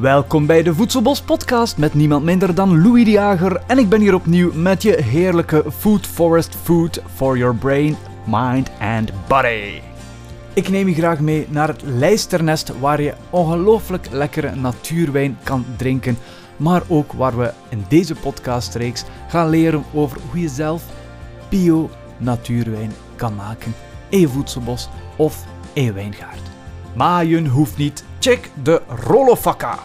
Welkom bij de Voedselbos podcast met niemand minder dan Louis de Jager en ik ben hier opnieuw met je heerlijke Food Forest Food for your brain, mind and body. Ik neem je graag mee naar het Lijsternest waar je ongelooflijk lekkere natuurwijn kan drinken, maar ook waar we in deze podcastreeks gaan leren over hoe je zelf bio natuurwijn kan maken in je voedselbos of in je wijngaard. Maaien hoeft niet. Check de Rolofakka.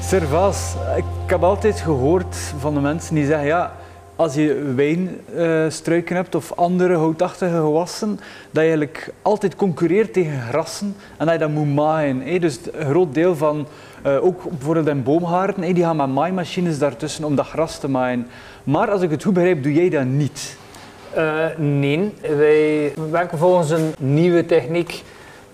Servaas, ik heb altijd gehoord van de mensen die zeggen ja, als je wijnstruiken hebt of andere houtachtige gewassen, dat je eigenlijk altijd concurreert tegen grassen en dat je dat moet maaien. hè. Dus een groot deel van, eh, ook bijvoorbeeld in boomgaarden, hè, die gaan met maaimachines daartussen om dat gras te maaien. Maar als ik het goed begrijp, doe jij dat niet. Eh, nee, wij werken volgens een nieuwe techniek.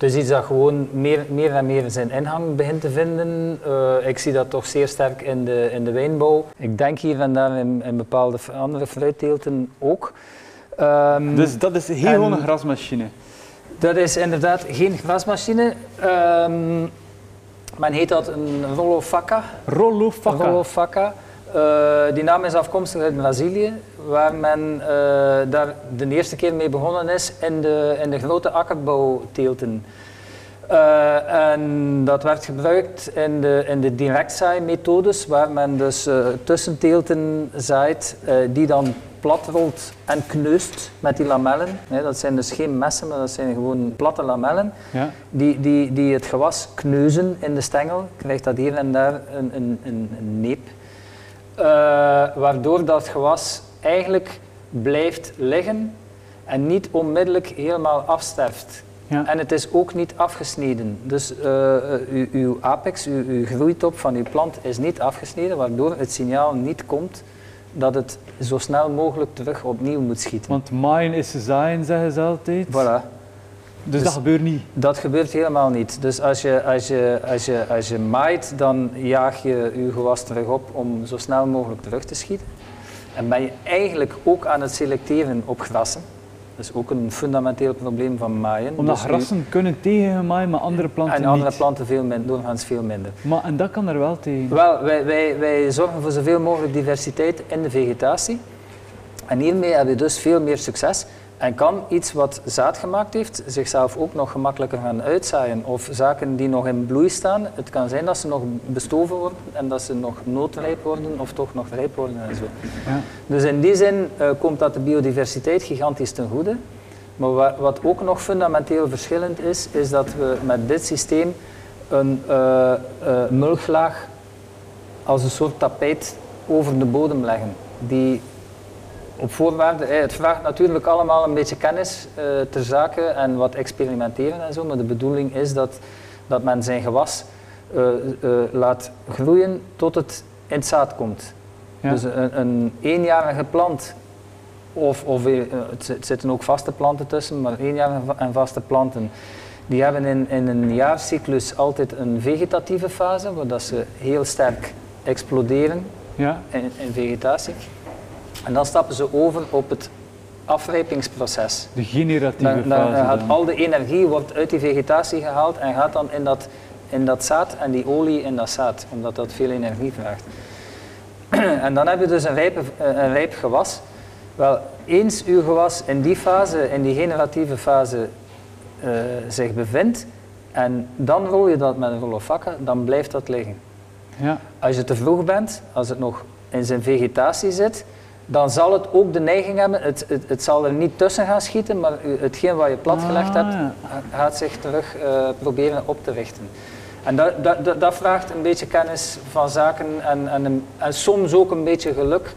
Dus iets dat gewoon meer, meer en meer zijn ingang begint te vinden. Eh, ik zie dat toch zeer sterk in de, in de wijnbouw. Ik denk hier en daar in, in bepaalde andere fruitteelten ook. Ehm, Dus dat is heel gewoon een grasmachine. dat is inderdaad geen grasmachine. Ehm, men heet dat een. Rolofakka. Rolofakka. Eh, die naam is afkomstig uit Brazilië, waar men eh, daar de eerste keer mee begonnen is in de, in de grote akkerbouwteelten. Eh, en dat werd gebruikt in de, in de directzaaimethodes, waar men dus tussenteelten zaait, die dan plat rolt en kneust met die lamellen. Nee, dat zijn dus geen messen, maar dat zijn gewoon platte lamellen Ja. die, die, die het gewas kneuzen in de stengel, krijgt dat hier en daar een, een, een, een neep. Eh, waardoor dat gewas eigenlijk blijft liggen en niet onmiddellijk helemaal afsterft. Ja. En het is ook niet afgesneden. Dus eh, eh, uw, uw apex, uw, uw groeitop van uw plant is niet afgesneden, waardoor het signaal niet komt dat het zo snel mogelijk terug opnieuw moet schieten. Want maaien is zaaien, zeggen ze altijd. Voilà. Dus, Dus- dat gebeurt niet. Dat gebeurt helemaal niet. Dus als je, als je, als je, als je maait, dan jaag je je gewas terug op om zo snel mogelijk terug te schieten. En ben je eigenlijk ook aan het selecteren op grassen. Dat is ook een fundamenteel probleem van maaien. Omdat Dus grassen kunnen tegengemaaien, maar andere planten en andere niet. planten veel minder, doorgaans veel minder. Maar, en dat kan er wel tegen. Wel, wij, wij, wij zorgen voor zoveel mogelijk diversiteit in de vegetatie. En hiermee heb je dus veel meer succes. En kan iets wat zaad gemaakt heeft zichzelf ook nog gemakkelijker gaan uitzaaien. Of zaken die nog in bloei staan. Het kan zijn dat ze nog bestoven worden en dat ze nog noodrijp worden of toch nog rijp worden en zo. Ja. Dus in die zin eh, komt dat de biodiversiteit gigantisch ten goede. Maar wa- wat ook nog fundamenteel verschillend is, is dat we met dit systeem een eh, mulchlaag als een soort tapijt over de bodem leggen. Die op voorwaarde, eh, het vraagt natuurlijk allemaal een beetje kennis eh, ter zake en wat experimenteren en zo, maar de bedoeling is dat, dat men zijn gewas eh, laat groeien tot het in het zaad komt. Ja. Dus een, een eenjarige plant, of, of het zitten ook vaste planten tussen, maar eenjarige en vaste planten, die hebben in, in een jaarcyclus altijd een vegetatieve fase, waar dat ze heel sterk exploderen Ja. in, in vegetatie. En dan stappen ze over op het afrijpingsproces. De generatieve Dan, dan fase. gaat dan. al de energie wordt uit die vegetatie gehaald en gaat dan in dat, in dat zaad en die olie in dat zaad, omdat dat veel energie vraagt. en dan heb je dus een, rijpe, eh, een rijp gewas. Wel, eens uw gewas in die fase, in die generatieve fase, eh, zich bevindt, en dan rol je dat met een rolofakka, dan blijft dat liggen. Ja. Als je te vroeg bent, als het nog in zijn vegetatie zit, dan zal het ook de neiging hebben, het, het, het zal er niet tussen gaan schieten, maar hetgeen wat je platgelegd Ah, hebt, gaat zich terug eh, proberen op te richten. En dat, dat, dat, vraagt een beetje kennis van zaken en, en, en soms ook een beetje geluk.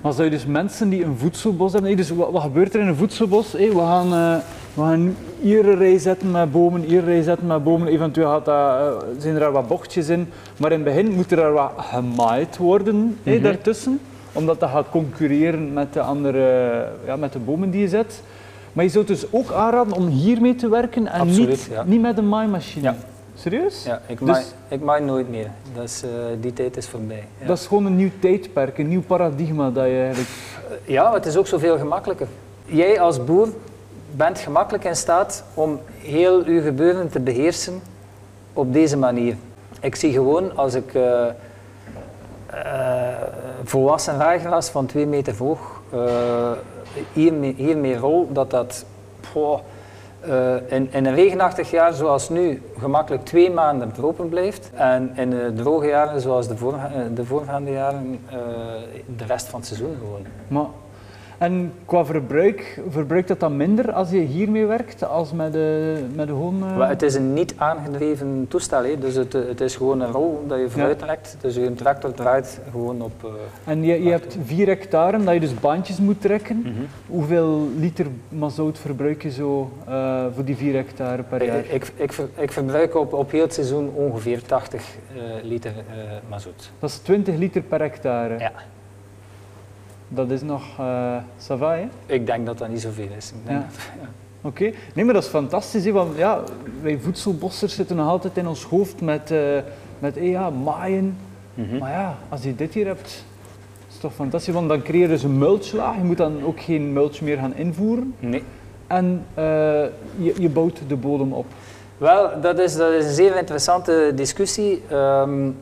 Maar zou je dus mensen die een voedselbos hebben, dus wat, wat gebeurt er in een voedselbos? We, gaan, eh, we gaan hier een rij zetten met bomen, hier een rij zetten met bomen. Eventueel gaat dat, eh, zijn er daar wat bochtjes in. Maar in het begin moet er wat gemaaid worden hé, Mhm. daartussen. Omdat dat gaat concurreren met de andere ja, met de bomen die je zet. Maar je zou dus ook aanraden om hiermee te werken en Absoluut, niet, ja. niet met een maaimachine. Ja. Serieus? Ja, ik, Dus- maai, ik maai nooit meer. Dat is, eh, die tijd is voorbij. Ja. Dat is gewoon een nieuw tijdperk, een nieuw paradigma dat je eigenlijk... Ja, het is ook zoveel gemakkelijker. Jij als boer bent gemakkelijk in staat om heel uw gebeuren te beheersen op deze manier. Ik zie gewoon als ik uh, uh, volwassen rijgras van 2 meter hoog uh, hiermee, hiermee rol, dat dat poh, in, een regenachtig jaar zoals nu gemakkelijk twee maanden open blijft. En in droge jaren zoals de, voor, de voorgaande jaren de rest van het seizoen gewoon. Maar en qua verbruik, verbruikt dat dan minder als je hiermee werkt als met de, met de gewoon... Uh... Het is een niet aangedreven toestel, hè. dus het, het is gewoon een rol dat je vooruit trekt. Dus je tractor draait gewoon op... Uh, en je, je hebt vier hectare dat je dus bandjes moet trekken. Mm -hmm. Hoeveel liter mazout verbruik je zo uh, voor die vier hectare per jaar? Ik, ik, ik verbruik op, op heel het seizoen ongeveer 80 liter mazout. Dat is 20 liter per hectare? Ja dat is nog uh, Sava, Ik denk dat dat niet zoveel is. Ja. ja. Oké, okay. nee, maar dat is fantastisch, hè? want ja, wij voedselbossers zitten nog altijd in ons hoofd met, uh, met hey, ja, maaien. Mm -hmm. Maar ja, als je dit hier hebt, is toch fantastisch, want dan creëer je dus een mulchlaag. Je moet dan ook geen mulch meer gaan invoeren. Nee. En uh, je, je bouwt de bodem op. Wel, dat is, dat is een zeer interessante discussie. Um,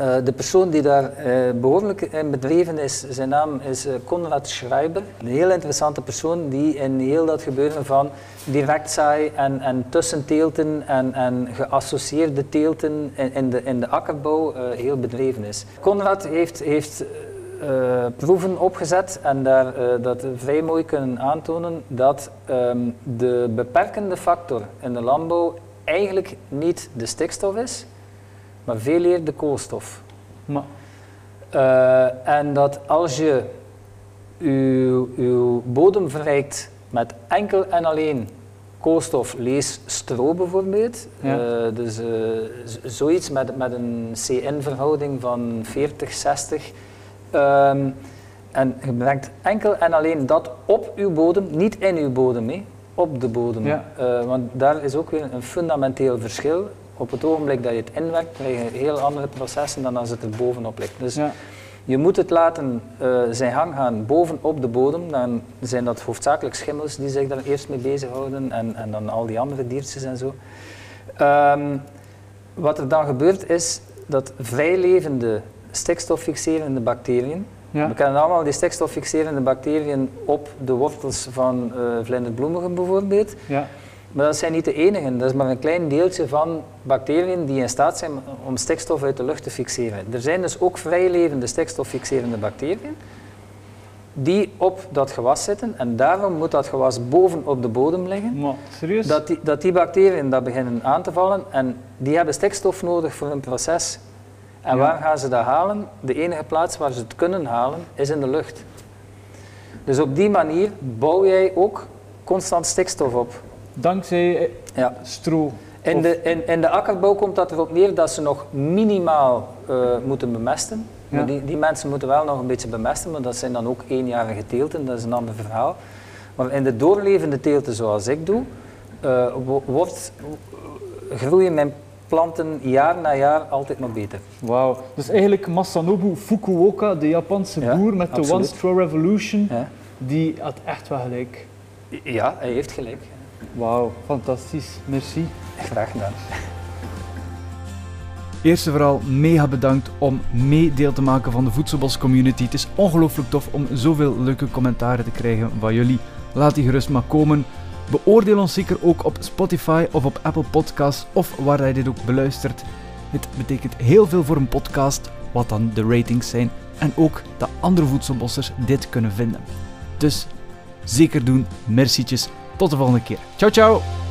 uh, de persoon die daar uh, behoorlijk in bedreven is, zijn naam is uh, Konrad Schreiber. Een heel interessante persoon die in heel dat gebeuren van direct saai en, en tussenteelten en, en geassocieerde teelten in, in, de, in de akkerbouw heel bedreven is. Konrad heeft, proeven opgezet en daar dat vrij mooi kunnen aantonen dat um, de beperkende factor in de landbouw eigenlijk niet de stikstof is, maar veel eerder de koolstof. Maar. Uh, en dat als je uw, uw bodem verrijkt met enkel en alleen koolstof, lees stro bijvoorbeeld, ja. uh, dus uh, zoiets met, met een CN-verhouding van 40, 60. Um, en je brengt enkel en alleen dat op uw bodem, niet in uw bodem, he, op de bodem. Ja. want daar is ook weer een fundamenteel verschil op het ogenblik dat je het inwerkt, krijg je heel andere processen dan als het er bovenop ligt. Dus ja. je moet het laten uh, zijn gang gaan bovenop de bodem. Dan zijn dat hoofdzakelijk schimmels die zich daar eerst mee bezighouden en, en dan al die andere diertjes en zo. Um, wat er dan gebeurt is dat vrijlevende stikstoffixerende bacteriën, ja. we kennen allemaal die stikstoffixerende bacteriën op de wortels van uh, vlinderbloemigen bijvoorbeeld. Ja. Maar dat zijn niet de enigen. Dat is maar een klein deeltje van bacteriën die in staat zijn om stikstof uit de lucht te fixeren. Er zijn dus ook vrijlevende stikstoffixerende bacteriën die op dat gewas zitten en daarom moet dat gewas boven op de bodem liggen. Maar, serieus? Dat die, dat die bacteriën dat beginnen aan te vallen en die hebben stikstof nodig voor hun proces. En Ja. waar gaan ze dat halen? De enige plaats waar ze het kunnen halen is in de lucht. Dus op die manier bouw jij ook constant stikstof op. Dankzij eh, Ja. stro. In de, in, in de akkerbouw komt dat erop neer dat ze nog minimaal eh, moeten bemesten. Ja. die, die mensen moeten wel nog een beetje bemesten, maar dat zijn dan ook eenjarige teelten, dat is een ander verhaal. Maar in de doorlevende teelten zoals ik doe, wo- wordt, groeien mijn planten jaar na jaar altijd nog beter. Wauw. Dus eigenlijk Masanobu Fukuoka, de Japanse Ja, boer met de. One Straw Revolution, Ja, die had echt wel gelijk. ja hij heeft gelijk. Wauw, fantastisch. Merci. Graag gedaan. Eerst en vooral mega bedankt om mee deel te maken van de Voedselbos community. Het is ongelooflijk tof om zoveel leuke commentaren te krijgen van jullie. Laat die gerust maar komen. Beoordeel ons zeker ook op Spotify of op Apple Podcasts of waar jij dit ook beluistert. Het betekent heel veel voor een podcast, wat dan de ratings zijn, en ook dat andere voedselbossers dit kunnen vinden. Dus zeker doen, mercietjes, tot de volgende keer. Ciao ciao!